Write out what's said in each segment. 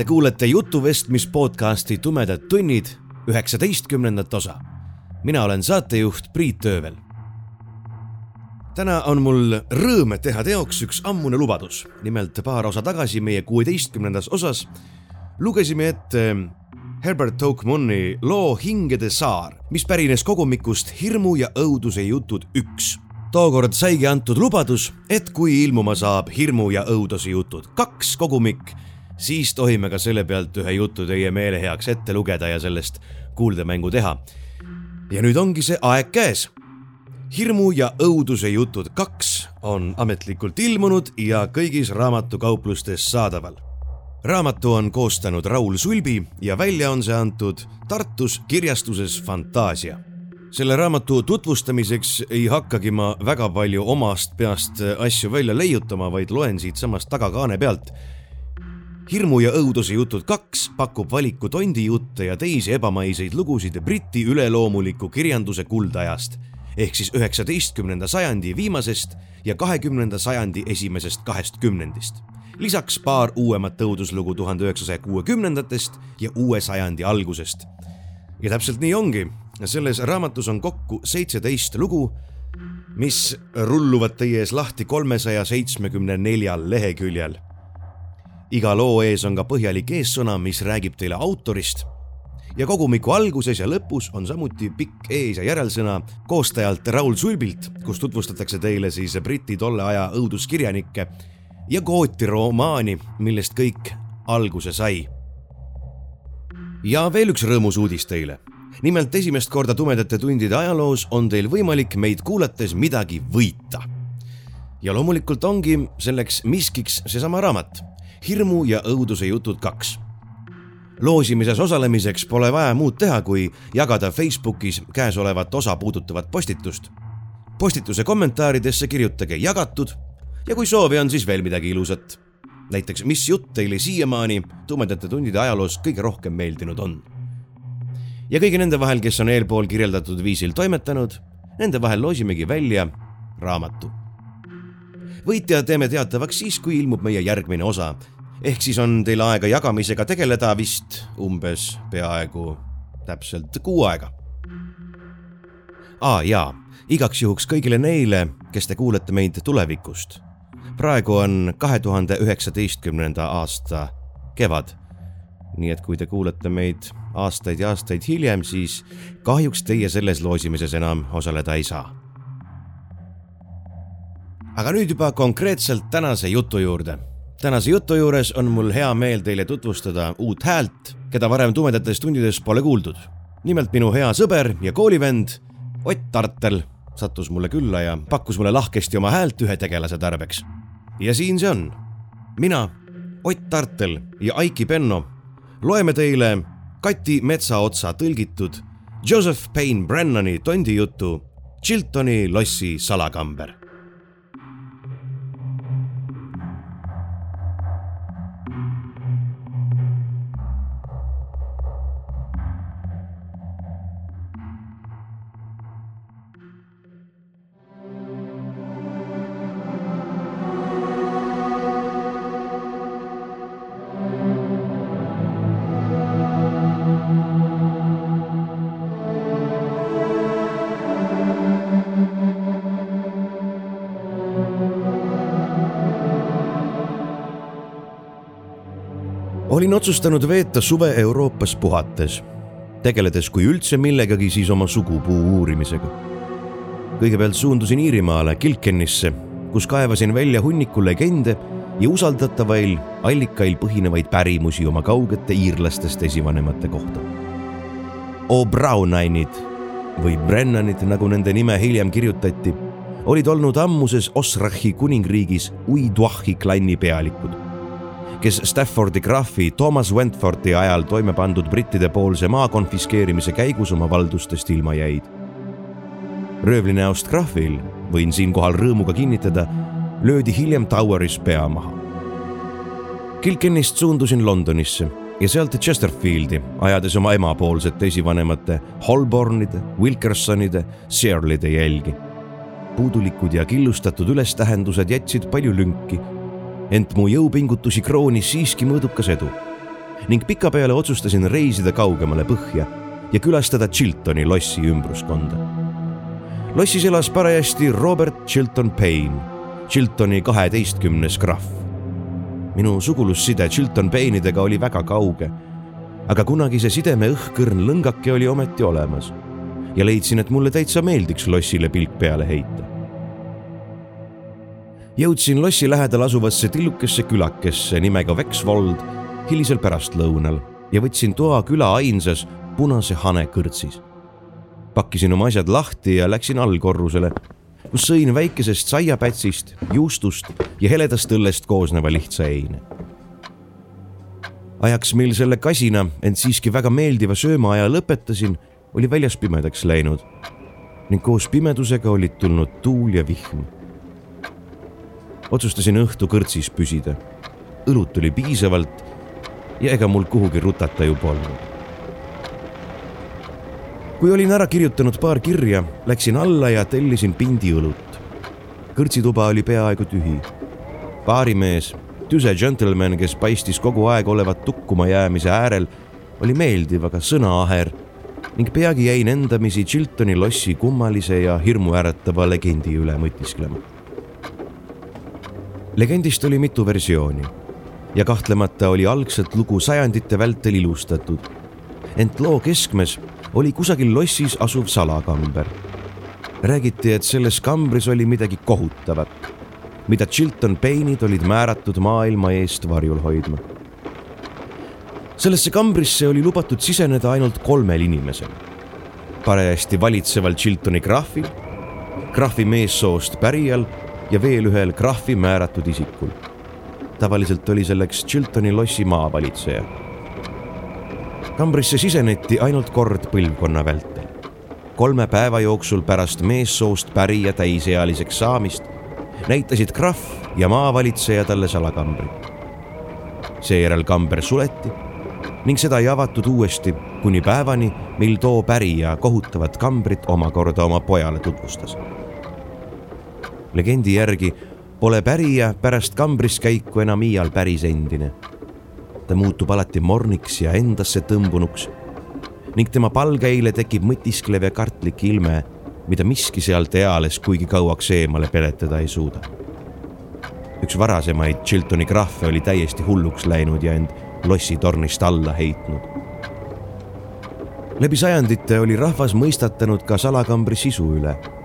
Te kuulete jutuvestmis podcasti Tumedad tunnid üheksateistkümnendat osa. mina olen saatejuht Priit Öövel. täna on mul rõõm teha teoks üks ammune lubadus. nimelt paar osa tagasi meie kuueteistkümnendas osas lugesime ette Herbert Oakmoni loo Hingede saar, mis pärines kogumikust Hirmu ja õuduse jutud üks tookord saigi antud lubadus, et kui ilmuma saab Hirmu ja õuduse jutud kaks kogumik, siis tohime ka selle pealt ühe jutu teie meele heaks ette lugeda ja sellest kuuldemängu teha. ja nüüd ongi see aeg käes. hirmu ja õuduse jutud kaks on ametlikult ilmunud ja kõigis raamatukauplustes saadaval. raamatu on koostanud Raul Sulbi ja välja on see antud Tartus kirjastuses Fantaasia selle raamatu tutvustamiseks ei hakkagi ma väga palju omast peast asju välja leiutama, vaid loen siitsamast tagakaane pealt. Hirmu ja õuduse jutud kaks pakub valiku tondijutte ja teisi ebamaiseid lugusid Briti üleloomuliku kirjanduse kuldajast ehk siis üheksateistkümnenda sajandi viimasest ja kahekümnenda sajandi esimesest kahest kümnendist. lisaks paar uuemat õuduslugu tuhande üheksasaja kuuekümnendatest ja uue sajandi algusest. ja täpselt nii ongi selles raamatus on kokku seitseteist lugu, mis rulluvad teie ees lahti kolmesaja seitsmekümne neljal leheküljel. Iga loo ees on ka põhjalik eessõna, mis räägib teile autorist ja kogumiku alguses ja lõpus on samuti pikk ees- ja järelsõna koostajalt Raul Sulbilt, kus tutvustatakse teile siis Briti tolle aja õuduskirjanikke ja Gooti romaani, millest kõik alguse sai. ja veel üks rõõmus uudis teile nimelt esimest korda tumedate tundide ajaloos on teil võimalik meid kuulates midagi võita. ja loomulikult ongi selleks miskiks seesama raamat Hirmu ja õuduse jutud kaks. loosimises osalemiseks pole vaja muud teha, kui jagada Facebookis käesolevat osa puudutavat postitust. postituse kommentaaridesse kirjutage jagatud ja kui soovi on, siis veel midagi ilusat. näiteks, mis jutt teile siiamaani tumedate tundide ajaloos kõige rohkem meeldinud on ja kõigi nende vahel, kes on eelpool kirjeldatud viisil toimetanud, nende vahel loosimegi välja raamatu. Võitja teeme teatavaks siis, kui ilmub meie järgmine osa. ehk siis on teil aega jagamisega tegeleda vist umbes peaaegu täpselt kuu aega. aa jaa, igaks juhuks kõigile neile, kes te kuulete meid tulevikust. praegu on kahe tuhande üheksateistkümnenda aasta kevad. nii et kui te kuulete meid aastaid ja aastaid hiljem, siis kahjuks teie selles loosimises enam osaleda ei saa. Aga nüüd juba konkreetselt tänase jutu juurde. tänase jutu juures on mul hea meel teile tutvustada uut häält, keda varem tumedates tundides pole kuuldud. nimelt minu hea sõber ja koolivend Ott Tartel sattus mulle külla ja pakkus mulle lahkesti oma häält ühe tegelase tarbeks. ja siin see on. mina, Ott Tartel ja Aiki Penno loeme teile Kati Metsaotsa tõlgitud Joseph Payne Brennani tondijutu Chiltoni lossi salakamber olin otsustanud veeta suve Euroopas puhates, tegeledes kui üldse millegagi, siis oma sugupuu uurimisega. kõigepealt suundusin Iirimaale Kilkennisse, kus kaevasin välja hunniku legende ja usaldatavail allikail põhinevaid pärimusi oma kaugete iirlastest esivanemate kohta. O'Brownainid või Brennanid, nagu nende nime hiljem kirjutati, olid olnud ammuses Osrachi kuningriigis Uiduachi klanni pealikud kes Staffordi graafi Thomas Wentfordi ajal toime pandud brittide poolse maa konfiskeerimise käigus oma valdustest ilma jäid. röövlinäost graafil, võin siinkohal rõõmuga kinnitada, löödi hiljem Toweris pea maha. Kilkenist suundusin Londonisse ja sealt Chesterfieldi, ajades oma emapoolsete esivanemate Holbornide, Wilkersonide, Searleide jälgi. puudulikud ja killustatud ülestähendused jätsid palju lünki ent mu jõupingutusi kroonis siiski mõõdukas edu ning pikapeale otsustasin reisida kaugemale põhja ja külastada Chiltoni lossi ümbruskonda. lossis elas parajasti Robert Chilton Payne, Chiltoni kaheteistkümnes krahv. minu sugulusside Chilton Payne'idega oli väga kauge, aga kunagise sideme õhkõrn lõngake oli ometi olemas ja leidsin, et mulle täitsa meeldiks lossile pilk peale heita jõudsin lossi lähedal asuvasse tillukesse külakesse nimega Vexvold hilisel pärastlõunal ja võtsin toa küla ainsas punase hane kõrtsis. pakkisin oma asjad lahti ja läksin allkorrusele, kus sõin väikesest saiapätsist, juustust ja heledast õllest koosneva lihtsa eine. ajaks, mil selle kasina, ent siiski väga meeldiva söömaaja lõpetasin, oli väljas pimedaks läinud ning koos pimedusega olid tulnud tuul ja vihm otsustasin õhtu kõrtsis püsida. õlut oli piisavalt ja ega mul kuhugi rutata ju polnud. kui olin ära kirjutanud paar kirja, läksin alla ja tellisin pindi õlut. kõrtsituba oli peaaegu tühi. baarimees, tüse džentelmen, kes paistis kogu aeg olevat tukkuma jäämise äärel, oli meeldiv, aga sõnaaher ning peagi jäin endamisi Chiltoni lossi kummalise ja hirmuäratava legendi üle mõtisklema legendist oli mitu versiooni ja kahtlemata oli algselt lugu sajandite vältel ilustatud. ent loo keskmes oli kusagil lossis asuv salakamber. räägiti, et selles kambris oli midagi kohutavat, mida Chilton Payne'id olid määratud maailma eest varjul hoidma. sellesse kambrisse oli lubatud siseneda ainult kolmel inimesel. parajasti valitseval Chiltoni graafil, graafi meessoost pärijal ja veel ühel krahvi määratud isikul. tavaliselt oli selleks Chiltoni lossi maavalitseja. kambrisse siseneti ainult kord põlvkonna vältel. kolme päeva jooksul pärast meessoost pärija täisealiseks saamist näitasid krahv ja maavalitseja talle salakambrit. seejärel kamber suleti ning seda ei avatud uuesti kuni päevani, mil too pärija kohutavat kambrit omakorda oma pojale tutvustas legendi järgi pole pärija pärast kambris käiku enam iial päris endine. ta muutub alati morniks ja endasse tõmbunuks ning tema palgeile tekib mõtisklev ja kartlik ilme, mida miski sealt eales kuigi kauaks eemale peletada ei suuda. üks varasemaid Chiltoni krahve oli täiesti hulluks läinud ja end lossitornist alla heitnud. läbi sajandite oli rahvas mõistatanud ka salakambri sisu üle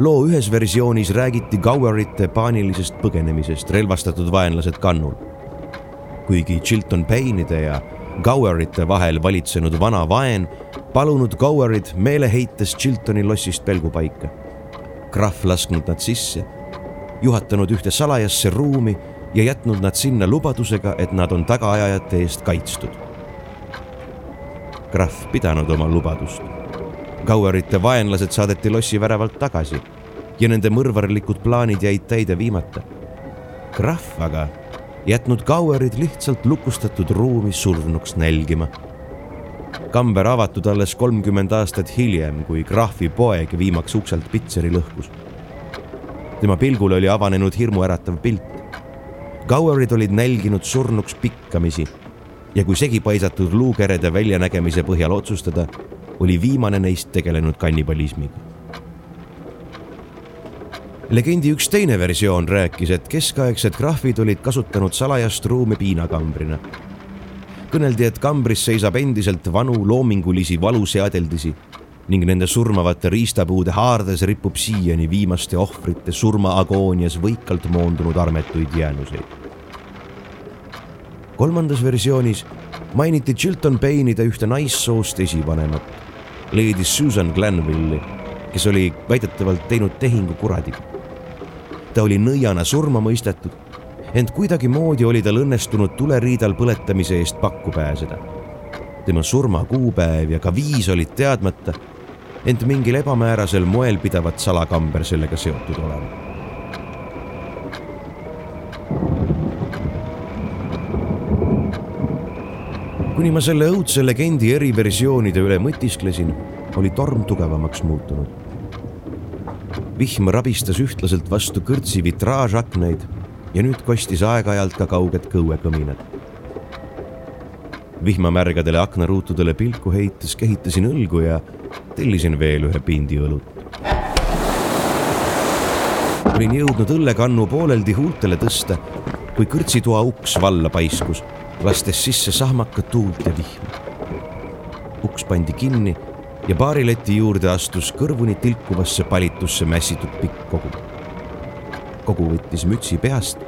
loo ühes versioonis räägiti Gowerite paanilisest põgenemisest relvastatud vaenlased kannul. kuigi Chilton Payne'ide ja Gowerite vahel valitsenud vana vaen palunud Gowerid meeleheites Chiltoni lossist pelgupaika. krahv lasknud nad sisse, juhatanud ühte salajasse ruumi ja jätnud nad sinna lubadusega, et nad on tagaajajate eest kaitstud. krahv pidanud oma lubadust Gowerite vaenlased saadeti lossi väravalt tagasi ja nende mõrvarlikud plaanid jäid täide viimata. krahv aga jätnud Gowerid lihtsalt lukustatud ruumi surnuks nälgima. kamber avatud alles kolmkümmend aastat hiljem, kui krahvi poeg viimaks ukselt pitseri lõhkus. tema pilgule oli avanenud hirmuäratav pilt. Gowerid olid nälginud surnuks pikkamisi ja kui segipaisatud luukerede väljanägemise põhjal otsustada, oli viimane neist tegelenud kannibalismiga. legendi üks teine versioon rääkis, et keskaegsed krahvid olid kasutanud salajast ruumi piinakambrina. kõneldi, et kambris seisab endiselt vanu loomingulisi valuseadeldisi ning nende surmavate riistapuude haardes ripub siiani viimaste ohvrite surmaagoonias võikalt moondunud armetuid jäänuseid. kolmandas versioonis mainiti Chilton Payne'ide ühte naissoost esivanemat Lady Susan Glanvilli, kes oli väidetavalt teinud tehingu kuradiga. ta oli nõiana surma mõistetud ent kuidagimoodi oli tal õnnestunud tuleriidal põletamise eest pakku pääseda. tema surmakuupäev ja ka viis olid teadmata, ent mingil ebamäärasel moel pidavat salakamber sellega seotud olema. Kuni ma selle õudse legendi eri versioonide üle mõtisklesin, oli torm tugevamaks muutunud. vihm rabistas ühtlaselt vastu kõrtsi vitraažakneid ja nüüd kostis aeg-ajalt ka kauget kõuekõminat. vihmamärgadele aknaruutudele pilku heites kehitasin õlgu ja tellisin veel ühe pindi õlut. olin jõudnud õllekannu pooleldi huultele tõsta, kui kõrtsitoa uks valla paiskus, lastes sisse sahmakat tuult ja vihma. uks pandi kinni ja baarileti juurde astus kõrvuni tilkuvasse palitusse mässitud pikk kogu kogu võttis mütsi peast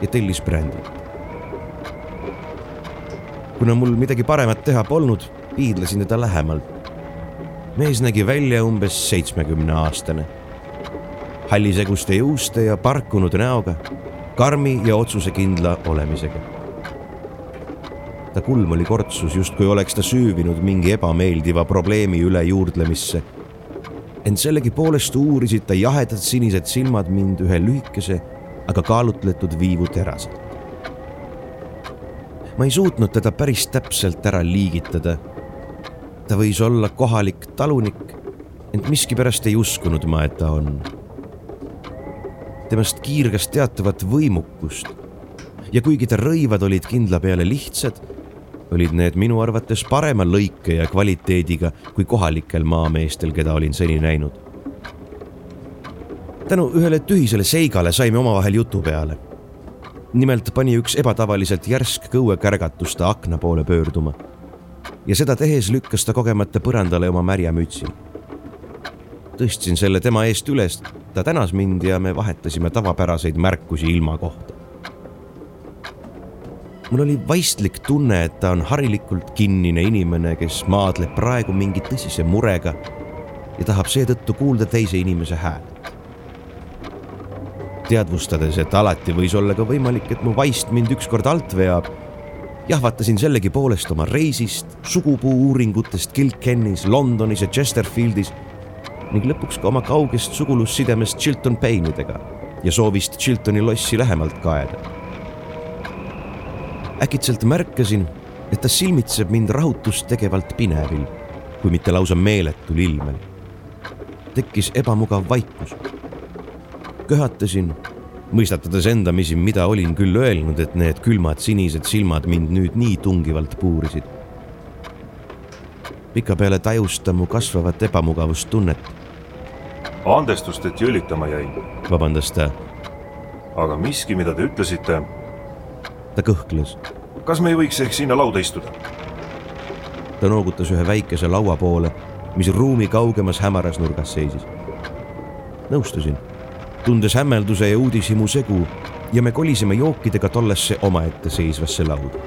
ja tellis brändit. kuna mul midagi paremat teha polnud, piidlesin teda lähemalt. mees nägi välja umbes seitsmekümne aastane. halliseguste juuste ja parkunud näoga, karmi ja otsusekindla olemisega. Ta kulm oli kortsus, justkui oleks ta süüvinud mingi ebameeldiva probleemi üle juurdlemisse ent sellegipoolest uurisid ta jahedad sinised silmad mind ühe lühikese, aga kaalutletud viivu teraselt. ma ei suutnud teda päris täpselt ära liigitada. ta võis olla kohalik talunik, ent miskipärast ei uskunud ma, et ta on. temast kiirgas teatavat võimukust ja kuigi ta rõivad olid kindla peale lihtsad olid need minu arvates parema lõike ja kvaliteediga kui kohalikel maameestel, keda olin seni näinud. tänu ühele tühisele seigale saime omavahel jutu peale. nimelt pani üks ebatavaliselt järsk kõuekärgatus ta akna poole pöörduma. ja seda tehes lükkas ta kogemata põrandale oma märja mütsi. tõstsin selle tema eest üles, ta tänas mind ja me vahetasime tavapäraseid märkusi ilma kohta mul oli vaistlik tunne, et ta on harilikult kinnine inimene, kes maadleb praegu mingi tõsise murega ja tahab seetõttu kuulda teise inimese häält. teadvustades, et alati võis olla ka võimalik, et mu vaist mind ükskord alt veab, jahvatasin sellegipoolest oma reisist, sugupuu uuringutest Kilkennis, Londonis ja Chesterfieldis ning lõpuks ka oma kaugest sugulussidemest Chilton Payne'idega ja soovist Chiltoni lossi lähemalt kaeda äkitselt märkasin, et ta silmitseb mind rahutust tegevalt pinevil, kui mitte lausa meeletul ilmel. tekkis ebamugav vaikus. köhatasin, mõistatades endamisi, mida olin küll öelnud, et need külmad sinised silmad mind nüüd nii tungivalt puurisid. pikapeale tajus ta mu kasvavat ebamugavustunnet. andestust, et jõllitama jäin. vabandas ta. aga miski, mida te ütlesite ta kõhkles. kas me ei võiks ehk sinna lauda istuda? ta noogutas ühe väikese laua poole, mis ruumi kaugemas hämaras nurgas seisis. nõustusin, tundes hämmelduse ja uudishimu segu ja me kolisime jookidega tollesse omaette seisvasse lauda.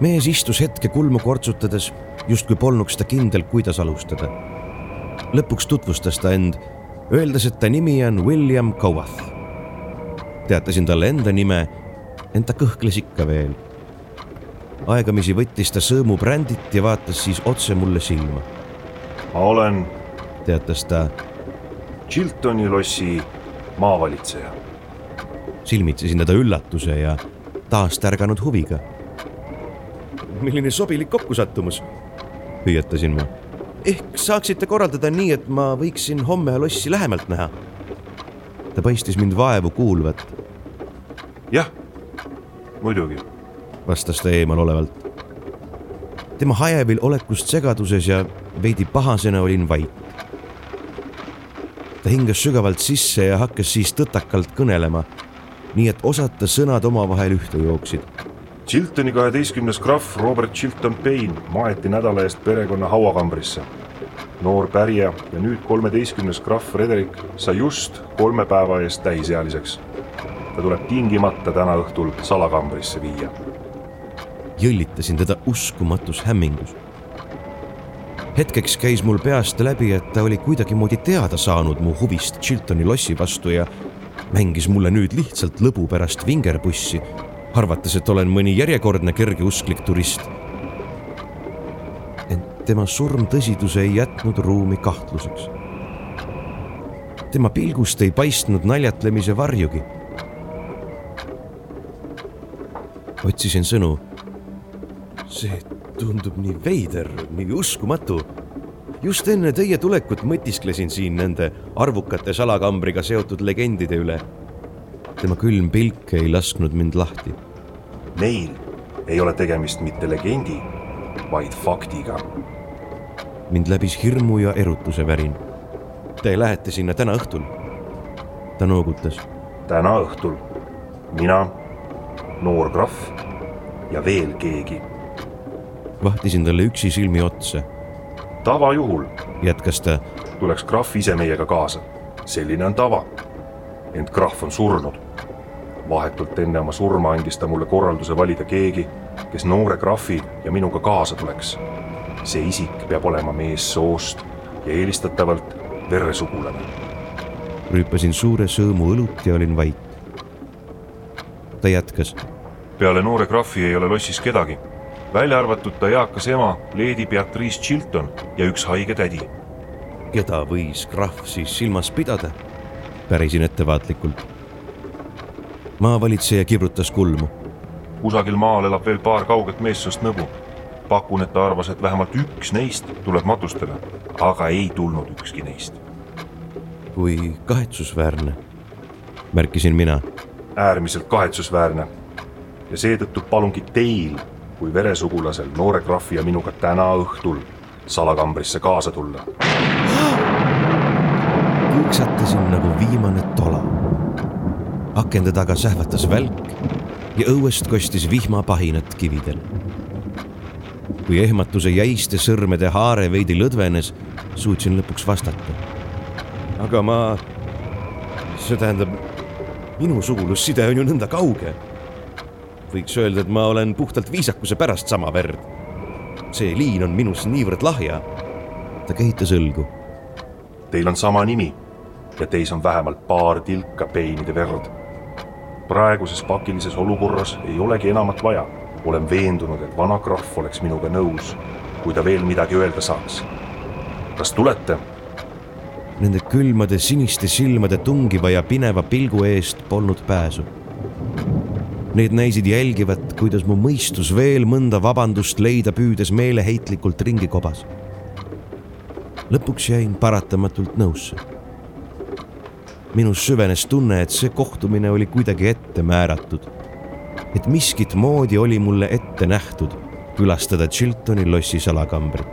mees istus hetke kulmu kortsutades, justkui polnuks ta kindel, kuidas alustada. lõpuks tutvustas ta end öeldes, et ta nimi on William Cowath. teatasin talle enda nime, ent ta kõhkles ikka veel. aegamisi võttis ta sõõmu brändit ja vaatas siis otse mulle silma. ma olen, teatas ta. Chiltoni lossi maavalitseja. silmitsesin teda üllatuse ja taas tärganud huviga. milline sobilik kokkusattumus, hüüatasin ma ehk saaksite korraldada nii, et ma võiksin homme lossi lähemalt näha? ta paistis mind vaevu kuulvat. jah, muidugi, vastas ta eemalolevalt. tema hajevil olekust segaduses ja veidi pahasena olin vait. ta hingas sügavalt sisse ja hakkas siis tõtakalt kõnelema, nii et osad ta sõnad omavahel ühte jooksid Chiltoni kaheteistkümnes krahv Robert Chilton Payne maeti nädala eest perekonna hauakambrisse. noor pärija ja nüüd kolmeteistkümnes krahv Frederick sai just kolme päeva eest täisealiseks. ta tuleb tingimata täna õhtul salakambrisse viia. jõllitasin teda uskumatus hämmingus. hetkeks käis mul peast läbi, et ta oli kuidagimoodi teada saanud mu huvist Chiltoni lossi vastu ja mängis mulle nüüd lihtsalt lõbu pärast vingerpussi, arvates, et olen mõni järjekordne kergeusklik turist. ent tema surmtõsidus ei jätnud ruumi kahtluseks. tema pilgust ei paistnud naljatlemise varjugi. otsisin sõnu. see tundub nii veider, nii uskumatu just enne teie tulekut mõtisklesin siin nende arvukate salakambriga seotud legendide üle. Tema külm pilk ei lasknud mind lahti. meil ei ole tegemist mitte legendi, vaid faktiga. mind läbis hirmu ja erutuse värin. Te lähete sinna täna õhtul? ta noogutas. täna õhtul mina, noor krahv ja veel keegi. vahtisin talle üksi silmi otsa tavajuhul, jätkas ta, tuleks krahv ise meiega kaasa. selline on tava. ent krahv on surnud. Vahetult enne oma surma andis ta mulle korralduse valida keegi, kes noore krahvi ja minuga kaasa tuleks. see isik peab olema meessoost ja eelistatavalt veresugulane. rüüpasin suure sõõmu õlut ja olin vait. ta jätkas. peale noore krahvi ei ole lossis kedagi välja arvatud ta eakas ema, Lady Beatrice Chilton ja üks haige tädi. keda võis krahv siis silmas pidada? pärisin ettevaatlikult. Maavalitseja kibrutas kulmu. kusagil maal elab veel paar kauget meessoost nõbu. pakun, et ta arvas, et vähemalt üks neist tuleb matustele, aga ei tulnud ükski neist. kui kahetsusväärne, märkisin mina. äärmiselt kahetsusväärne ja seetõttu palungi teil kui veresugulasel noore krahvi ja minuga täna õhtul salakambrisse kaasa tulla. kõõksatasin nagu viimane tola. Akende taga sähvatas välk ja õuest kostis vihmapahinat kividel. kui ehmatuse jäiste sõrmede haare veidi lõdvenes, suutsin lõpuks vastata. aga ma, see tähendab, minu sugulusside on ju nõnda kauge võiks öelda, et ma olen puhtalt viisakuse pärast sama verd. see liin on minus niivõrd lahja. ta kehitas õlgu. Teil on sama nimi ja teis on vähemalt paar tilka peinide verd. Praeguses pakilises olukorras ei olegi enamat vaja. olen veendunud, et vana krahv oleks minuga nõus, kui ta veel midagi öelda saaks. kas tulete? Nende külmade siniste silmade tungiva ja pineva pilgu eest polnud pääsu Need näisid jälgivat, kuidas mu mõistus veel mõnda vabandust leida püüdes meeleheitlikult ringi kobas. lõpuks jäin paratamatult nõusse. Minus süvenes tunne, et see kohtumine oli kuidagi ette määratud. et miskit moodi oli mulle ette nähtud külastada Chiltoni lossi salakambrit.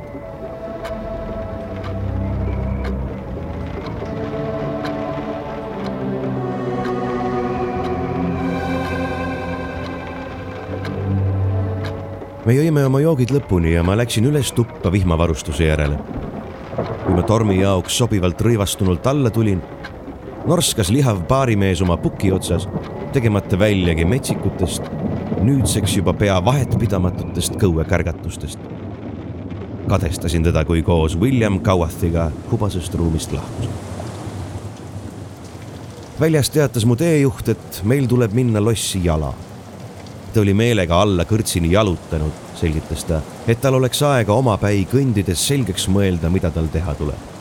me jõime oma joogid lõpuni ja ma läksin üles tuppa vihmavarustuse järele. kui ma tormi jaoks sobivalt rõivastunult alla tulin, norskas lihav baarimees oma puki otsas, tegemata väljagi metsikutest, nüüdseks juba pea vahetpidamatutest kõuekärgatustest. kadestasin teda, kui koos William Cowathiga hubasest ruumist lahkus. väljas teatas mu teejuht, et meil tuleb minna lossi jala ta oli meelega alla kõrtsini jalutanud, selgitas ta, et tal oleks aega omapäi kõndides selgeks mõelda, mida tal teha tuleb.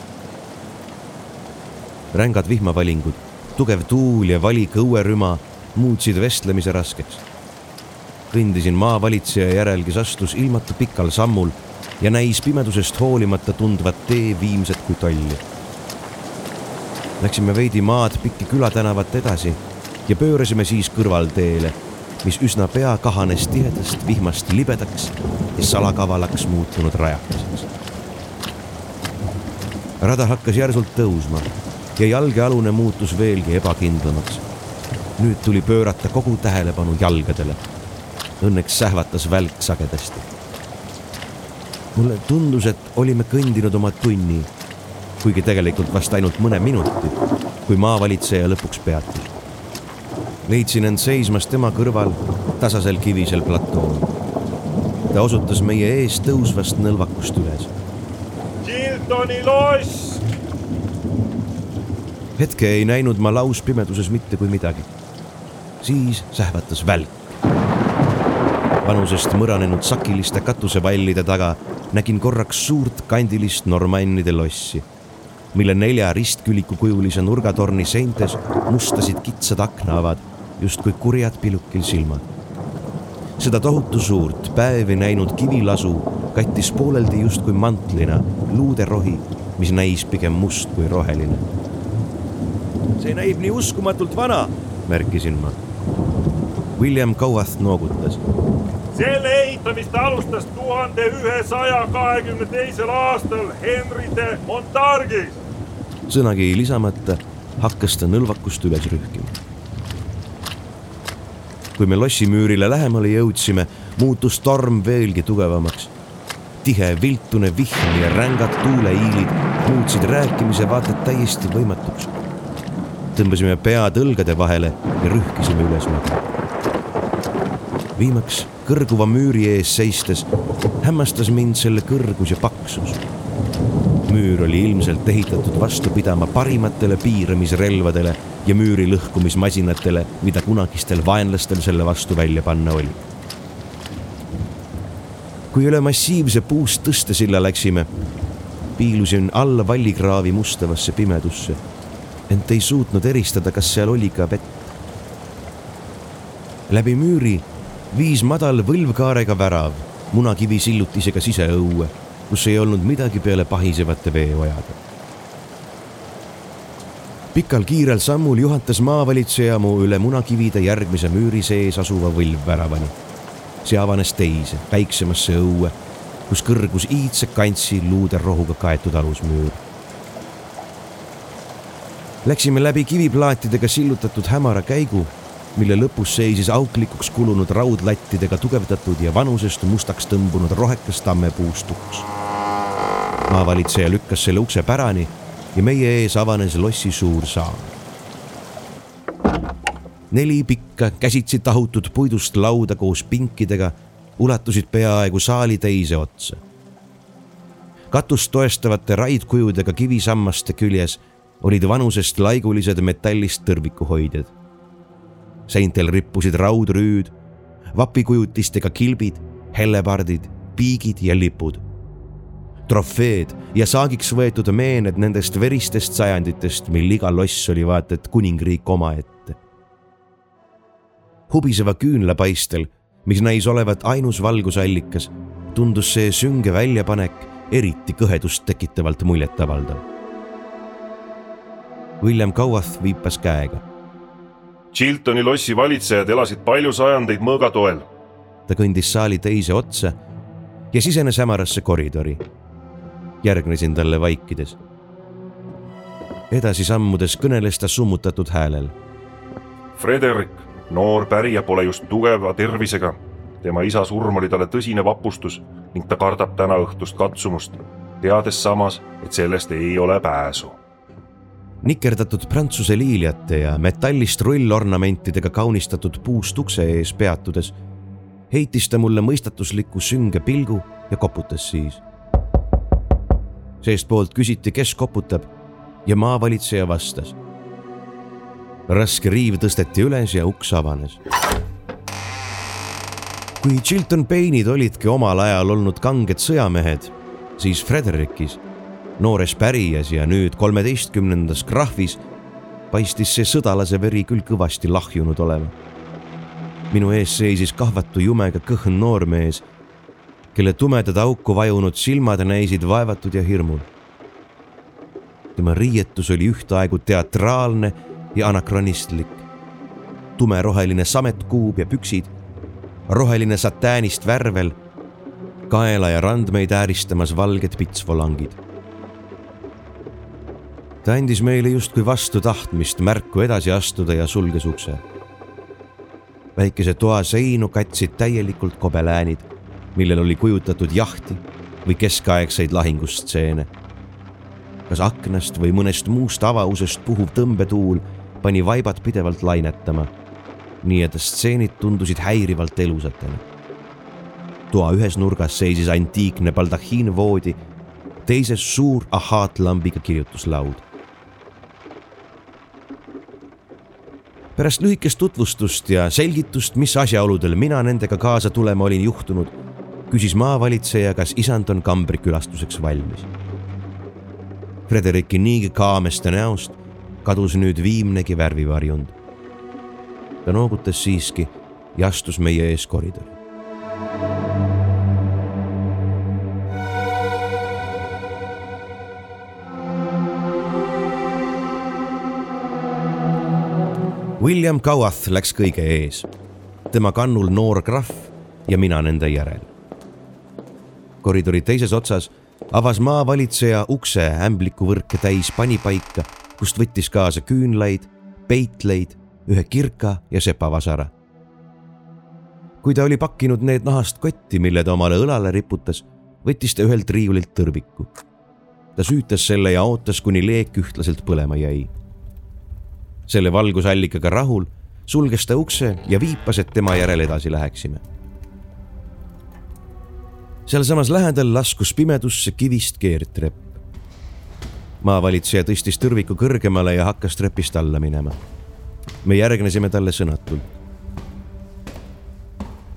Rängad vihmavalingud, tugev tuul ja valik õuerüma muutsid vestlemise raskeks. kõndisin maavalitseja järel, kes astus ilmatu pikal sammul ja näis pimedusest hoolimata tundvat tee viimset kui tolli. Läksime veidi maad pikki külatänavat edasi ja pöörasime siis kõrvalteele mis üsna pea kahanes tihedast vihmast libedaks ja salakavalaks muutunud rajakeseks. rada hakkas järsult tõusma ja jalgealune muutus veelgi ebakindlamaks. nüüd tuli pöörata kogu tähelepanu jalgadele. Õnneks sähvatas välk sagedasti. mulle tundus, et olime kõndinud oma tunni, kuigi tegelikult vast ainult mõne minuti, kui maavalitseja lõpuks peatus leidsin end seismas tema kõrval tasasel kivisel platool. ta osutas meie ees tõusvast nõlvakust üles. Chiltoni loss! Hetke ei näinud ma lauspimeduses mitte kui midagi. siis sähvatas välk. vanusest mõranenud sakiliste katusevallide taga nägin korraks suurt kandilist normannide lossi, mille nelja ristkülikukujulise nurgatorni seintes mustasid kitsad aknaavad, justkui kurjad pilukil silmad. seda tohutu suurt päevi näinud kivilasu kattis pooleldi justkui mantlina luuderohi, mis näis pigem must kui roheline. See näib nii uskumatult vana, märkisin ma. William Cowath noogutas selle ehitamist alustas tuhande ühesaja kahekümne teisel aastal Henry de Montargis. sõnagi lisamata hakkas ta nõlvakust üles rühkima. kui me lossimüürile lähemale jõudsime, muutus torm veelgi tugevamaks. tihe viltune vihm ja rängad tuuleiilid muutsid rääkimise vaata et täiesti võimatuks. Tõmbasime pead õlgade vahele ja rühkisime ülesmäge. viimaks kõrguva müüri ees seistes hämmastas mind selle kõrgus ja paksus. müür oli ilmselt ehitatud vastu pidama parimatele piiramisrelvadele ja müüri lõhkumismasinatele, mida kunagistel vaenlastel selle vastu välja panna oli. kui üle massiivse puust tõstesilla läksime, piilusin alla vallikraavi mustavasse pimedusse, ent ei suutnud eristada, kas seal oli ka vett. läbi müüri viis madal võlvkaarega värav munakivi sillutisega siseõue, kus ei olnud midagi peale pahisevate veeojade. pikal kiirel sammul juhatas maavalitseja mu üle munakivide järgmise müüri sees asuva võlvväravani. see avanes teise, väiksemasse õue, kus kõrgus iidse kantsi luuderohuga kaetud alusmüür. Läksime läbi kiviplaatidega sillutatud hämara käigu mille lõpus seisis auklikuks kulunud raudlattidega tugevdatud ja vanusest mustaks tõmbunud rohekas tammepuust uks. maavalitseja lükkas selle ukse pärani ja meie ees avanes lossi suur saal. neli pikka käsitsi tahutud puidust lauda koos pinkidega ulatusid peaaegu saali teise otsa. katust toestavate raidkujudega kivisammaste küljes olid vanusest laigulised metallist tõrvikuhoidjad seintel rippusid raudrüüd, vapikujutistega kilbid, hellepardid, piigid ja lipud. trofeed ja saagiks võetud meened nendest veristest sajanditest, mil iga loss oli vaata et kuningriik omaette. hubiseva küünlapaistel, mis näis olevat ainus valgusallikas, tundus see sünge väljapanek eriti kõhedust tekitavalt muljetavaldav. William Cowath viipas käega Chiltoni lossi valitsejad elasid palju sajandeid mõõga toel. ta kõndis saali teise otsa ja sisenes hämarasse koridori. järgnesin talle vaikides. edasi sammudes kõneles ta summutatud häälel. Frederik, noor pärija pole just tugeva tervisega. tema isa surm oli talle tõsine vapustus ning ta kardab täna õhtust katsumust, teades samas, et sellest ei ole pääsu nikerdatud prantsuse liiljate ja metallist rullornamentidega kaunistatud puust ukse ees peatudes heitis ta mulle mõistatusliku sünge pilgu ja koputas siis. seestpoolt küsiti, kes koputab ja maavalitseja vastas. raske riiv tõsteti üles ja uks avanes. kui Chilton Payne'id olidki omal ajal olnud kanged sõjamehed, siis Fredericis noores pärijas ja nüüd kolmeteistkümnendas krahvis paistis see sõdalase veri küll kõvasti lahjunud olema. minu ees seisis kahvatu jumega kõhn noormees, kelle tumedad auku vajunud silmad näisid vaevatud ja hirmul. tema riietus oli ühtaegu teatraalne ja anakronistlik. tumeroheline sametkuub ja püksid, roheline satäänist värvel, kaela ja randmeid ääristamas valged pitsvolangid ta andis meile justkui vastu tahtmist märku edasi astuda ja sulges ukse. väikese toa seinu katsid täielikult kobeläänid, millel oli kujutatud jahti või keskaegseid lahingustseene. kas aknast või mõnest muust avausest puhuv tõmbetuul pani vaibad pidevalt lainetama, nii et stseenid tundusid häirivalt elusatena. toa ühes nurgas seisis antiikne baldahiinvoodi teises suur ahaatlambiga kirjutuslaud. Pärast lühikest tutvustust ja selgitust, mis asjaoludel mina nendega kaasa tulema olin juhtunud, küsis maavalitseja, kas isand on kambri külastuseks valmis. Frederiki niigi kaameste näost kadus nüüd viimnegi värvivarjund. ta noogutas siiski ja astus meie ees koridori. William Cowath läks kõige ees, tema kannul noor krahv ja mina nende järel. koridori teises otsas avas maavalitseja ukse ämblikuvõrke täis panipaika, kust võttis kaasa küünlaid, peitleid, ühe kirka ja sepavasara. kui ta oli pakkinud need nahast kotti, mille ta omale õlale riputas, võttis ta ühelt riiulilt tõrviku. ta süütas selle ja ootas, kuni leek ühtlaselt põlema jäi selle valgusallikaga rahul, sulges ta ukse ja viipas, et tema järel edasi läheksime. sealsamas lähedal laskus pimedusse kivist keerdtrepp. maavalitseja tõstis tõrviku kõrgemale ja hakkas trepist alla minema. me järgnesime talle sõnatult.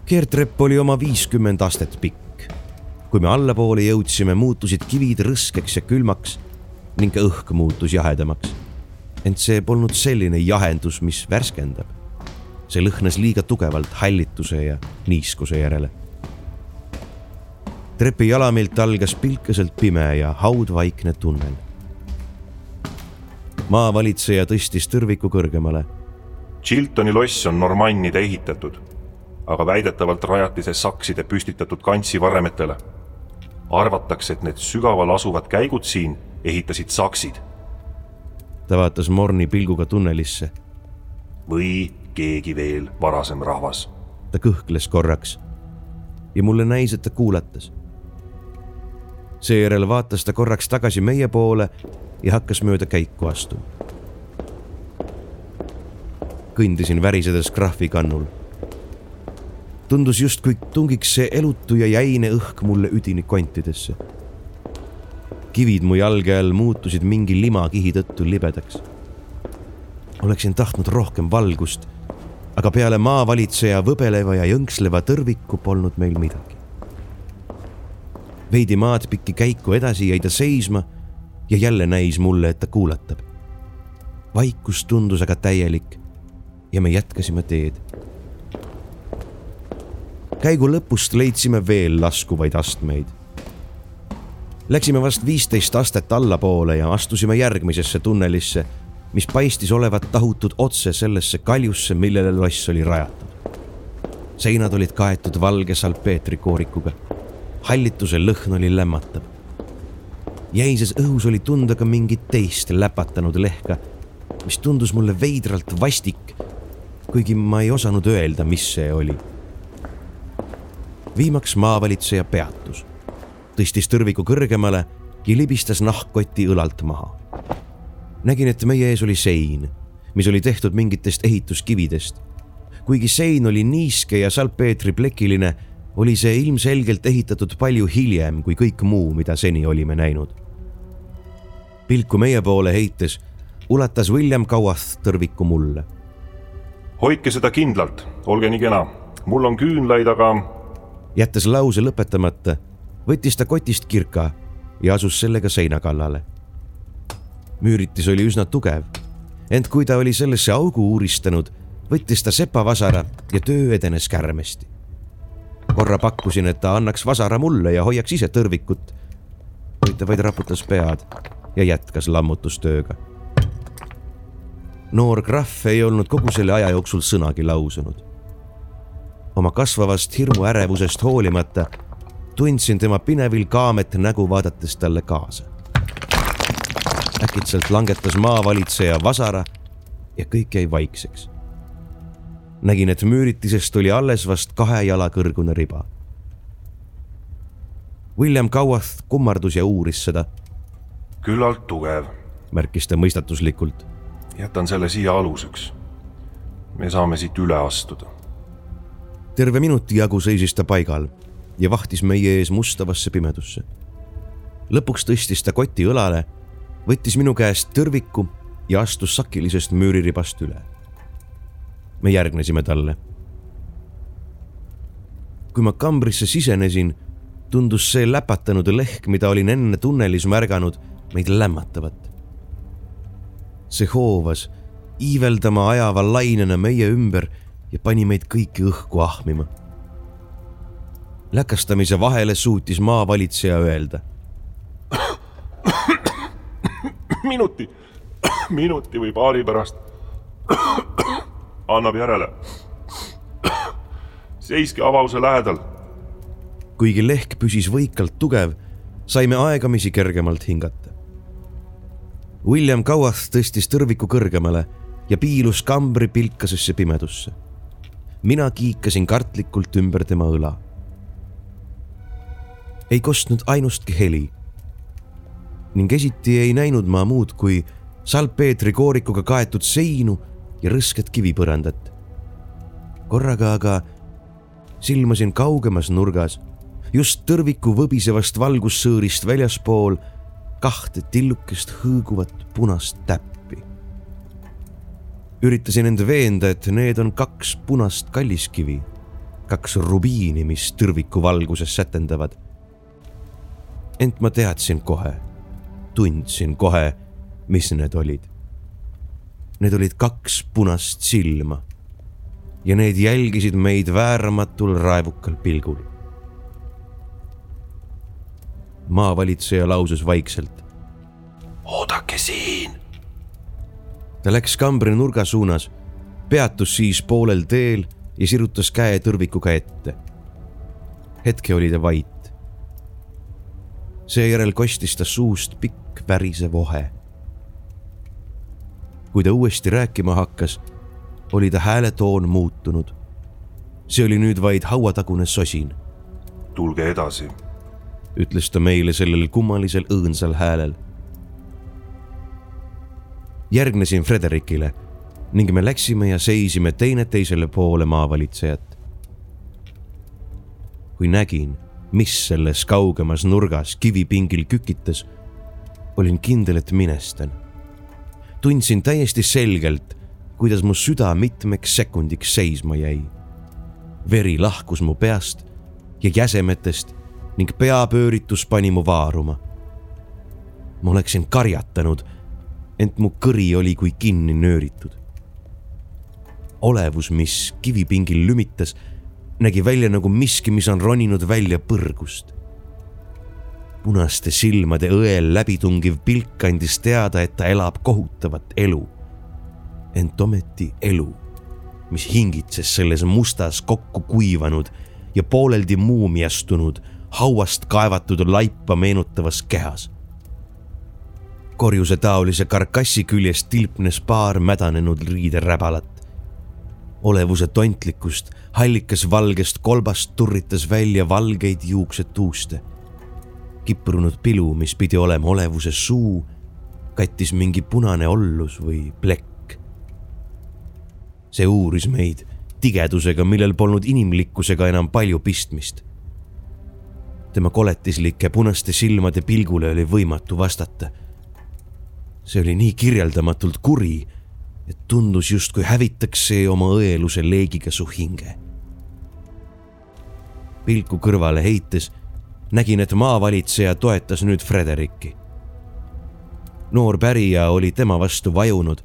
keerdtrepp oli oma viiskümmend astet pikk. kui me allapoole jõudsime, muutusid kivid rõskeks ja külmaks ning õhk muutus jahedamaks ent see polnud selline jahendus, mis värskendab. see lõhnas liiga tugevalt hallituse ja niiskuse järele. trepi jalamilt algas pilkeselt pime ja haudvaikne tunnel. maavalitseja tõstis tõrviku kõrgemale. Chiltoni loss on normannide ehitatud, aga väidetavalt rajati see sakside püstitatud kantsivaremetele. arvatakse, et need sügaval asuvad käigud siin ehitasid saksid ta vaatas morni pilguga tunnelisse. või keegi veel varasem rahvas. ta kõhkles korraks ja mulle näis, et ta kuulatas. seejärel vaatas ta korraks tagasi meie poole ja hakkas mööda käiku astuma. kõndisin värisedes krahvi kannul. tundus justkui tungiks see elutu ja jäine õhk mulle üdini kontidesse kivid mu jalge all muutusid mingi limakihi tõttu libedaks. oleksin tahtnud rohkem valgust, aga peale maavalitseja võbeleva ja jõnksleva tõrviku polnud meil midagi. veidi maad pikki käiku edasi jäi ta seisma ja jälle näis mulle, et ta kuulatab. vaikus tundus aga täielik ja me jätkasime teed. käigu lõpust leidsime veel laskuvaid astmeid Läksime vast viisteist astet allapoole ja astusime järgmisesse tunnelisse, mis paistis olevat tahutud otse sellesse kaljusse, millele loss oli rajatud. seinad olid kaetud valge salpeetrikoorikuga. hallituse lõhn oli lämmatav. jäises õhus oli tunda ka mingit teist läpatanud lehka, mis tundus mulle veidralt vastik, kuigi ma ei osanud öelda, mis see oli. viimaks maavalitseja peatus tõstis tõrviku kõrgemale ja libistas nahkkoti õlalt maha. nägin, et meie ees oli sein, mis oli tehtud mingitest ehituskividest. kuigi sein oli niiske ja salpeetriplekiline, oli see ilmselgelt ehitatud palju hiljem kui kõik muu, mida seni olime näinud. pilku meie poole heites ulatas William Cowath tõrviku mulle. hoidke seda kindlalt, olge nii kena, mul on küünlaid, aga. jättes lause lõpetamata võttis ta kotist kirka ja asus sellega seina kallale. müüritis oli üsna tugev, ent kui ta oli sellesse augu uuristanud, võttis ta sepavasara ja töö edenes kärmesti. korra pakkusin, et ta annaks vasara mulle ja hoiaks ise tõrvikut, kuid ta vaid raputas pead ja jätkas lammutustööga. noor krahv ei olnud kogu selle aja jooksul sõnagi lausunud. oma kasvavast hirmuärevusest hoolimata tundsin tema pinevil kaamet nägu vaadates talle kaasa. äkitselt langetas maavalitseja vasara ja kõik jäi vaikseks. nägin, et müüritisest oli alles vast kahe jala kõrgune riba. William Cowath kummardus ja uuris seda. küllalt tugev, märkis ta mõistatuslikult. jätan selle siia aluseks. me saame siit üle astuda. terve minuti jagu seisis ta paigal ja vahtis meie ees mustavasse pimedusse. lõpuks tõstis ta koti õlale, võttis minu käest tõrviku ja astus sakilisest müüriribast üle. me järgnesime talle. kui ma kambrisse sisenesin, tundus see läpatanud lehk, mida olin enne tunnelis märganud, meid lämmatavat. see hoovas iiveldama ajava lainena meie ümber ja pani meid kõiki õhku ahmima. Läkastamise vahele suutis maavalitseja öelda. minuti, minuti või paari pärast annab järele. seiske avause lähedal. kuigi lehk püsis võikalt tugev, saime aegamisi kergemalt hingata. William Kauath tõstis tõrviku kõrgemale ja piilus kambri pilkasesse pimedusse. mina kiikasin kartlikult ümber tema õla. Ei kostnud ainustki heli. ning esiti ei näinud ma muud kui salpeetri koorikuga kaetud seinu ja rõsket kivipõrandat. korraga aga silmasin kaugemas nurgas, just tõrviku võbisevast valgussõõrist väljaspool kahte tillukest hõõguvat punast täppi üritasin end veenda, et need on kaks punast kalliskivi, kaks rubiini, mis tõrviku valguses sätendavad. Ent ma teadsin kohe, tundsin kohe, mis need olid. Need olid kaks punast silma ja need jälgisid meid vääramatul raevukal pilgul. maavalitseja lausus vaikselt. oodake siin ta läks kambri nurga suunas, peatus siis poolel teel ja sirutas käe tõrvikuga ette. hetke oli ta vait. Seejärel kostis ta suust pikk värisev ohe. kui ta uuesti rääkima hakkas, oli ta hääletoon muutunud. see oli nüüd vaid hauatagune sosin. tulge edasi, ütles ta meile sellel kummalisel õõnsal häälel järgnesin Frederikile ning me läksime ja seisime teineteisele poole maavalitsejat. kui nägin, mis selles kaugemas nurgas kivipingil kükitas, olin kindel, et minestan. tundsin täiesti selgelt, kuidas mu süda mitmeks sekundiks seisma jäi. veri lahkus mu peast ja jäsemetest ning peapööritus pani mu vaaruma. ma oleksin karjatanud ent mu kõri oli kui kinni nööritud. olevus, mis kivipingil lümitas, nägi välja nagu miski, mis on roninud välja põrgust. punaste silmade õel läbitungiv pilk andis teada, et ta elab kohutavat elu. ent ometi elu, mis hingitses selles mustas kokku kuivanud ja pooleldi muumiastunud, hauast kaevatud laipa meenutavas kehas korjusetaolise karkassi küljest tilpnes paar mädanenud riideräbalat. Olevuse tontlikust, hallikas valgest kolbast turritas välja valgeid juuksetuuste. kiprunud pilu, mis pidi olema olevuse suu, kattis mingi punane ollus või plekk. see uuris meid tigedusega, millel polnud inimlikkusega enam palju pistmist. tema koletislike punaste silmade pilgule oli võimatu vastata see oli nii kirjeldamatult kuri, et tundus justkui hävitaks see oma õeluse leegiga su hinge. pilku kõrvale heites nägin, et maavalitseja toetas nüüd Frederiki. noor pärija oli tema vastu vajunud,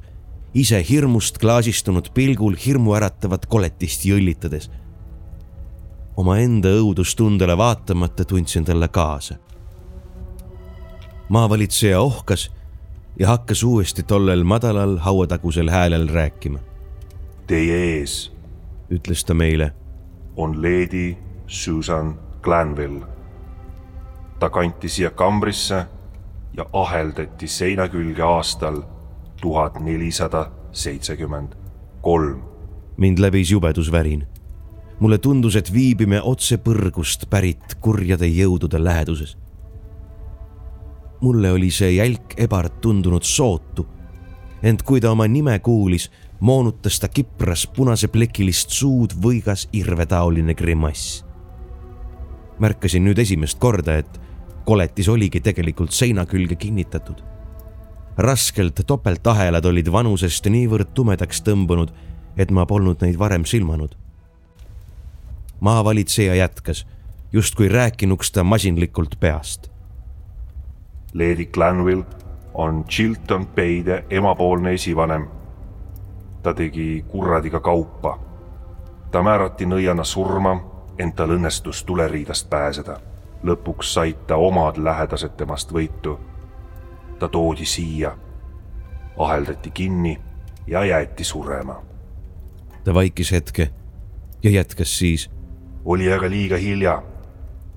ise hirmust klaasistunud pilgul hirmuäratavat koletist jõllitades. omaenda õudustundele vaatamata tundsin talle kaasa. maavalitseja ohkas ja hakkas uuesti tollel madalal hauatagusel häälel rääkima. Teie ees, ütles ta meile, on Lady Susan Glanville. ta kanti siia kambrisse ja aheldati seina külge aastal tuhat nelisada seitsekümmend kolm. mind läbis jubedusvärin. mulle tundus, et viibime otse põrgust pärit kurjade jõudude läheduses mulle oli see jälk ebart tundunud sootu. ent kui ta oma nime kuulis, moonutas ta kipras punaseplekilist suud võigas irvetaoline grimass. märkasin nüüd esimest korda, et koletis oligi tegelikult seina külge kinnitatud. raskelt topeltahelad olid vanusest niivõrd tumedaks tõmbunud, et ma polnud neid varem silmanud. maavalitseja jätkas, justkui rääkinuks ta masinlikult peast. Lady Glanville on Chilton Bay'de emapoolne esivanem. ta tegi kurradiga kaupa. ta määrati nõiana surma, ent tal õnnestus tuleriidast pääseda. lõpuks said ta omad lähedased temast võitu. ta toodi siia, aheldati kinni ja jäeti surema. ta vaikis hetke ja jätkas siis. oli aga liiga hilja.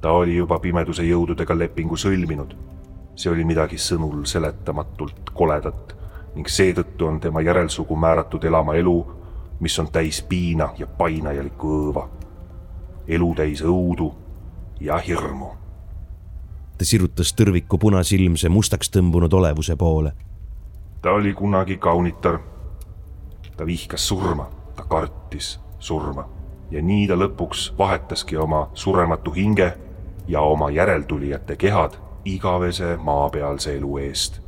ta oli juba pimeduse jõududega lepingu sõlminud see oli midagi sõnul seletamatult koledat ning seetõttu on tema järelsugu määratud elama elu, mis on täis piina ja painajalikku õõva. elu täis õudu ja hirmu. ta sirutas tõrviku punasilmse mustaks tõmbunud olevuse poole. ta oli kunagi kaunitar. ta vihkas surma, ta kartis surma ja nii ta lõpuks vahetaski oma surematu hinge ja oma järeltulijate kehad igavese maapealse elu eest.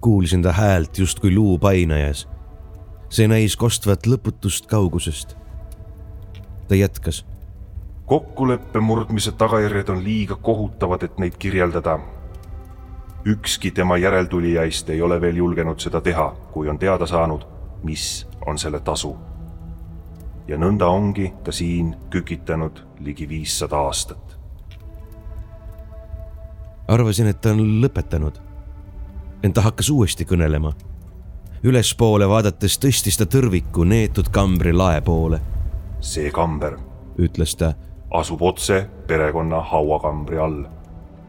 kuulsin ta häält justkui luu painajas. see näis kostvat lõputust kaugusest. ta jätkas. kokkuleppe murdmise tagajärjed on liiga kohutavad, et neid kirjeldada. ükski tema järeltulijaist ei ole veel julgenud seda teha, kui on teada saanud, mis on selle tasu. ja nõnda ongi ta siin kükitanud ligi viissada aastat arvasin, et ta on lõpetanud. ent ta hakkas uuesti kõnelema. ülespoole vaadates tõstis ta tõrviku neetud kambri lae poole. see kamber, ütles ta, asub otse perekonna hauakambri all.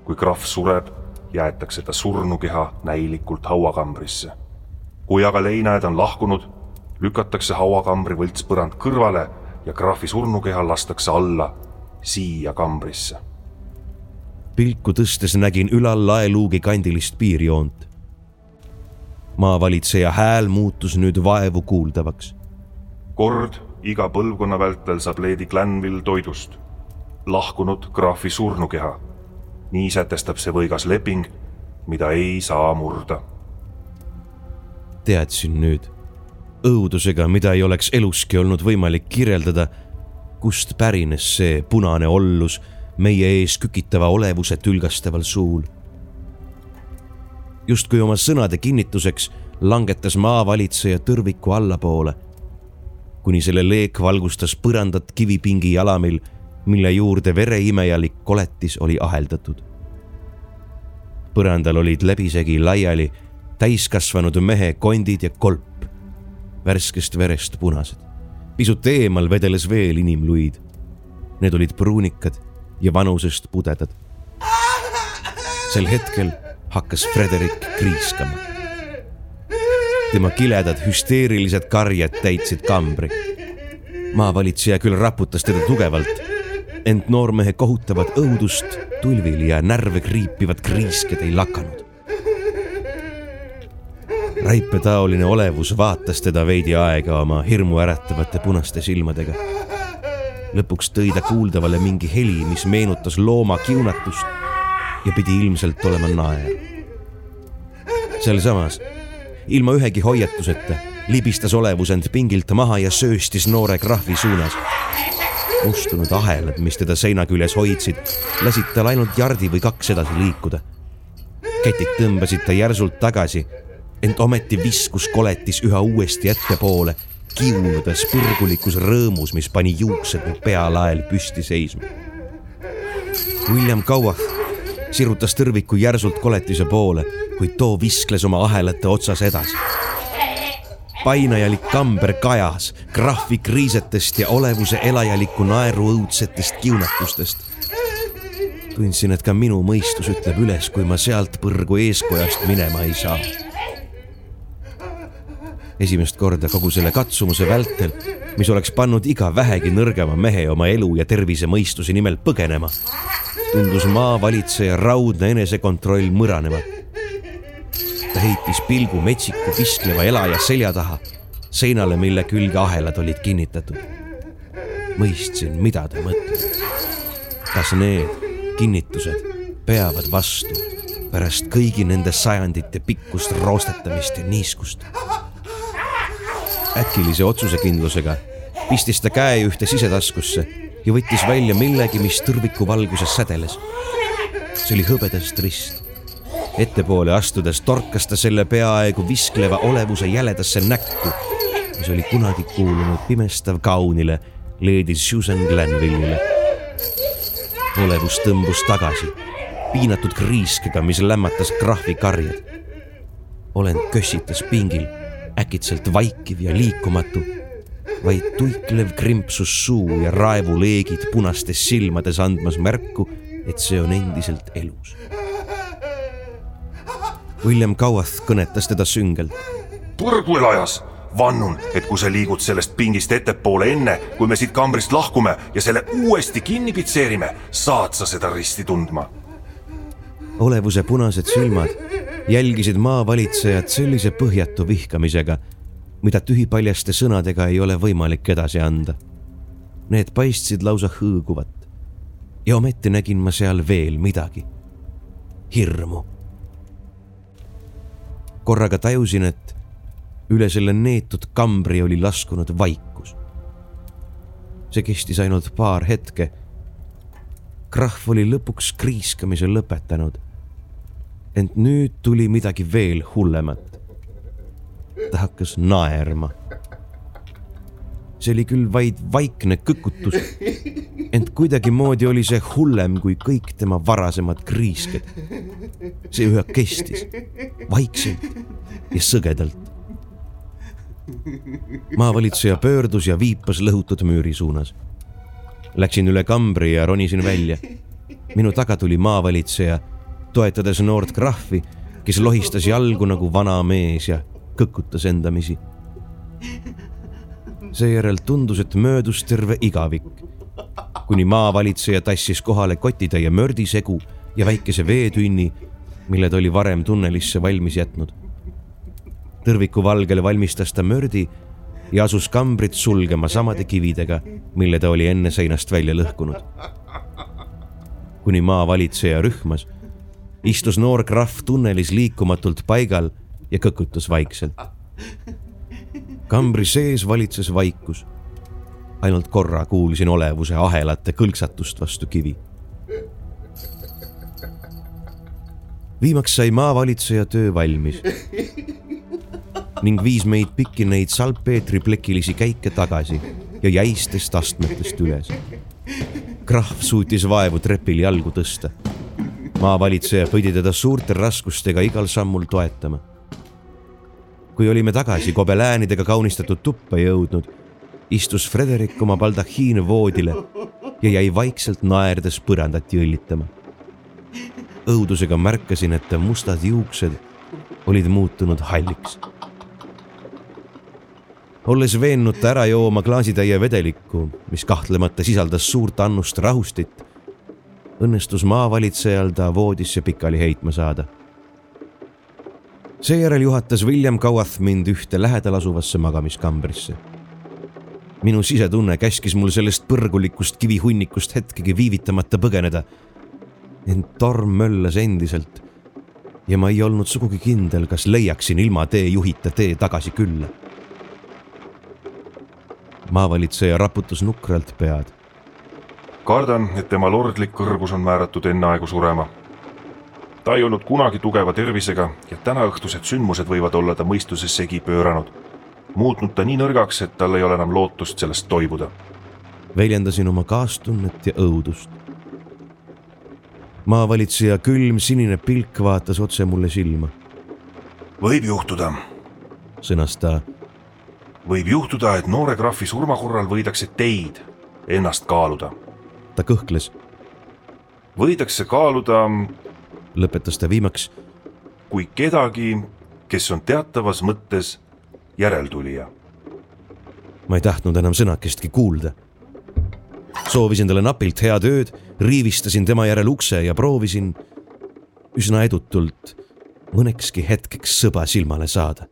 kui krahv sureb, jäetakse ta surnukeha näilikult hauakambrisse. kui aga leinajad on lahkunud, lükatakse hauakambri võltspõrand kõrvale ja krahvi surnukeha lastakse alla siia kambrisse pilku tõstes nägin ülal laeluugi kandilist piirjoont. maavalitseja hääl muutus nüüd vaevu kuuldavaks. kord iga põlvkonna vältel saab Lady Glanville toidust, lahkunud graafi surnukeha. nii sätestab see võigas leping, mida ei saa murda. teadsin nüüd õudusega, mida ei oleks eluski olnud võimalik kirjeldada, kust pärines see punane ollus meie ees kükitava olevuse tülgastaval suul. justkui oma sõnade kinnituseks langetas maavalitseja tõrviku allapoole, kuni selle leek valgustas põrandat kivipingi jalamil, mille juurde vereimejalik koletis oli aheldatud. põrandal olid läbisegi laiali täiskasvanud mehe kondid ja kolp, värskest verest punased. pisut eemal vedeles veel inimluid. Need olid pruunikad ja vanusest pudedad. sel hetkel hakkas Frederik kriiskama. tema kiledad hüsteerilised karjed täitsid kambri. maavalitseja küll raputas teda tugevalt, ent noormehe kohutavat õudust, tulvil ja närve kriipivad kriisked ei lakanud. raipetaoline olevus vaatas teda veidi aega oma hirmuäratavate punaste silmadega lõpuks tõi ta kuuldavale mingi heli, mis meenutas looma kiunatust ja pidi ilmselt olema naer. sealsamas, ilma ühegi hoiatuseta, libistas olevus end pingilt maha ja sööstis noore krahvi suunas. mustunud ahelad, mis teda seina küljes hoidsid, lasid tal ainult jardi või kaks edasi liikuda. ketid tõmbasid ta järsult tagasi, ent ometi viskus koletis üha uuesti ettepoole kiunudes põrgulikus rõõmus, mis pani juuksed mu pealael püsti seisma. William Cowath sirutas tõrviku järsult koletise poole, kuid too viskles oma ahelate otsas edasi. painajalik kamber kajas krahvi kriisetest ja olevuse elajaliku naeru õudsetest kiunatustest. tundsin, et ka minu mõistus ütleb üles, kui ma sealt põrgu eeskojast minema ei saa esimest korda kogu selle katsumuse vältel, mis oleks pannud iga vähegi nõrgema mehe oma elu ja tervise mõistuse nimel põgenema, tundus maavalitseja raudne enesekontroll mõranevat. ta heitis pilgu metsiku viskleva elaja selja taha, seinale, mille külge ahelad olid kinnitatud. mõistsin, mida ta mõtleb. kas need kinnitused peavad vastu pärast kõigi nende sajandite pikkust roostetamist ja niiskust. Äkilise otsusekindlusega pistis ta käe ühte sisetaskusse ja võttis välja millegi, mis tõrviku valguses sädeles. see oli hõbedast rist. ettepoole astudes torkas ta selle peaaegu viskleva olevuse jäledasse näkku, mis oli kunagi kuulunud pimestav kaunile Lady Susan Glenville'ile. olevus tõmbus tagasi piinatud kriiskega, mis lämmatas krahvi karjad. olend kössitas pingil, äkitselt vaikiv ja liikumatu. vaid tuiklev krimpsus suu ja raevuleegid punastes silmades andmas märku, et see on endiselt elus. William Cowath kõnetas teda süngelt. põrguelajas vannun, et kui sa liigud sellest pingist ettepoole enne, kui me siit kambrist lahkume ja selle uuesti kinni pitseerime, saad sa seda risti tundma olevuse punased silmad jälgisid maavalitsejat sellise põhjatu vihkamisega, mida tühipaljaste sõnadega ei ole võimalik edasi anda. Need paistsid lausa hõõguvat. ja ometi nägin ma seal veel midagi. hirmu. korraga tajusin, et üle selle neetud kambri oli laskunud vaikus. see kestis ainult paar hetke. krahv oli lõpuks kriiskamise lõpetanud ent nüüd tuli midagi veel hullemat. ta hakkas naerma. see oli küll vaid vaikne kõkutus, ent kuidagimoodi oli see hullem kui kõik tema varasemad kriisked. see üha kestis, vaikselt ja sõgedalt. maavalitseja pöördus ja viipas lõhutud müüri suunas. Läksin üle kambri ja ronisin välja. minu taga tuli maavalitseja toetades noort krahvi, kes lohistas jalgu nagu vana mees ja kõkutas endamisi. seejärel tundus, et möödus terve igavik, kuni maavalitseja tassis kohale kotitäie mördisegu ja väikese veetünni, mille ta oli varem tunnelisse valmis jätnud. tõrviku valgele valmistas ta mördi ja asus kambrit sulgema samade kividega, mille ta oli enne seinast välja lõhkunud. kuni maavalitseja rühmas istus noor krahv tunnelis liikumatult paigal ja kõkutas vaikselt. kambri sees valitses vaikus. ainult korra kuulsin olevuse ahelate kõlksatust vastu kivi. viimaks sai maavalitseja töö valmis ning viis meid pikki neid salpeetriplekilisi käike tagasi ja jäistest astmetest üles. krahv suutis vaevu trepil jalgu tõsta maavalitseja pidi teda suurte raskustega igal sammul toetama. kui olime tagasi kobeläänidega kaunistatud tuppa jõudnud, istus Frederik oma baldahiin voodile ja jäi vaikselt naerdes põrandat jõllitama. õudusega märkasin, et ta mustad juuksed olid muutunud halliks. olles veennud ta ära jooma klaasitäie vedelikku, mis kahtlemata sisaldas suurt annust rahustit õnnestus maavalitsejal ta voodisse pikali heitma saada. seejärel juhatas William Cowath mind ühte lähedal asuvasse magamiskambrisse. minu sisetunne käskis mul sellest põrgulikust kivihunnikust hetkegi viivitamata põgeneda. ent torm möllas endiselt ja ma ei olnud sugugi kindel, kas leiaksin ilma teejuhita tee tagasi külla. maavalitseja raputas nukralt pead kardan, et tema lordlik kõrgus on määratud enneaegu surema. ta ei olnud kunagi tugeva tervisega ja tänaõhtused sündmused võivad olla ta mõistuses segi pööranud, muutnud ta nii nõrgaks, et tal ei ole enam lootust sellest toibuda. väljendasin oma kaastunnet ja õudust. maavalitseja külm sinine pilk vaatas otse mulle silma. võib juhtuda, sõnas ta. võib juhtuda, et noore krahvi surma korral võidakse teid ennast kaaluda ta kõhkles. võidakse kaaluda. lõpetas ta viimaks. kui kedagi, kes on teatavas mõttes järeltulija. ma ei tahtnud enam sõnakestki kuulda. soovisin talle napilt head ööd, riivistasin tema järel ukse ja proovisin üsna edutult mõnekski hetkeks sõba silmale saada.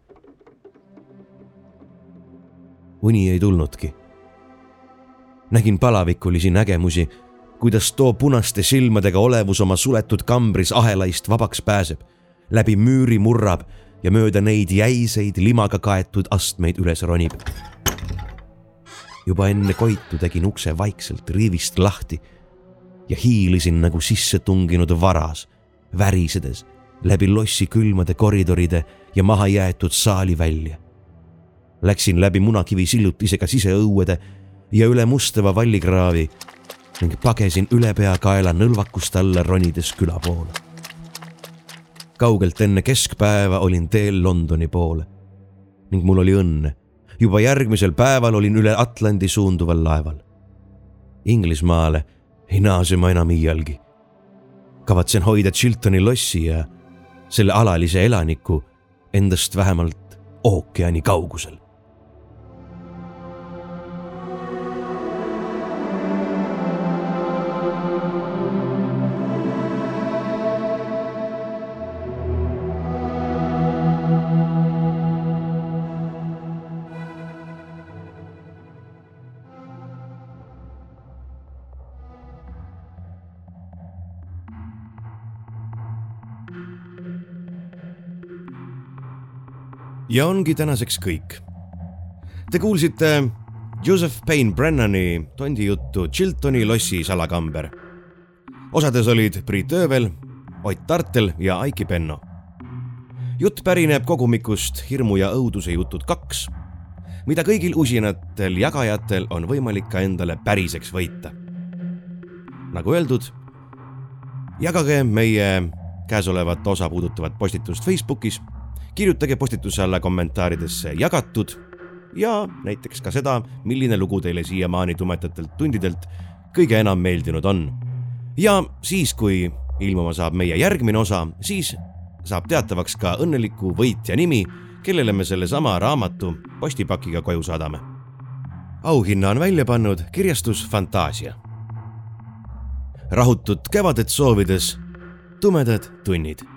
uni ei tulnudki nägin palavikulisi nägemusi, kuidas too punaste silmadega olevus oma suletud kambris ahelaist vabaks pääseb, läbi müüri murrab ja mööda neid jäiseid limaga kaetud astmeid üles ronib. juba enne Koitu tegin ukse vaikselt riivist lahti ja hiilisin nagu sisse tunginud varas, värisedes läbi lossi külmade koridoride ja mahajäetud saali välja. Läksin läbi munakivi sillutisega siseõuede ja üle mustava vallikraavi ning pagesin ülepeakaela nõlvakust alla ronides küla poole. kaugelt enne keskpäeva olin teel Londoni poole ning mul oli õnne. juba järgmisel päeval olin üle Atlandi suunduval laeval. Inglismaale ei naase ma enam iialgi. kavatsen hoida Chiltoni lossi ja selle alalise elaniku endast vähemalt ookeani kaugusel ja ongi tänaseks kõik. Te kuulsite Joseph Payne Brennani tondijuttu Chiltoni lossi salakamber. osades olid Priit Öövel, Ott Tartel ja Aiki Penno. jutt pärineb kogumikust Hirmu ja õuduse jutud kaks, mida kõigil usinatel jagajatel on võimalik ka endale päriseks võita. nagu öeldud, jagage meie käesolevat osa puudutavat postitust Facebookis kirjutage postituse alla kommentaaridesse jagatud ja näiteks ka seda, milline lugu teile siiamaani tumedatelt tundidelt kõige enam meeldinud on. ja siis, kui ilmuma saab meie järgmine osa, siis saab teatavaks ka õnneliku võitja nimi, kellele me sellesama raamatu postipakiga koju saadame. auhinna on välja pannud kirjastus Fantaasia. rahutut kevadet soovides tumedad tunnid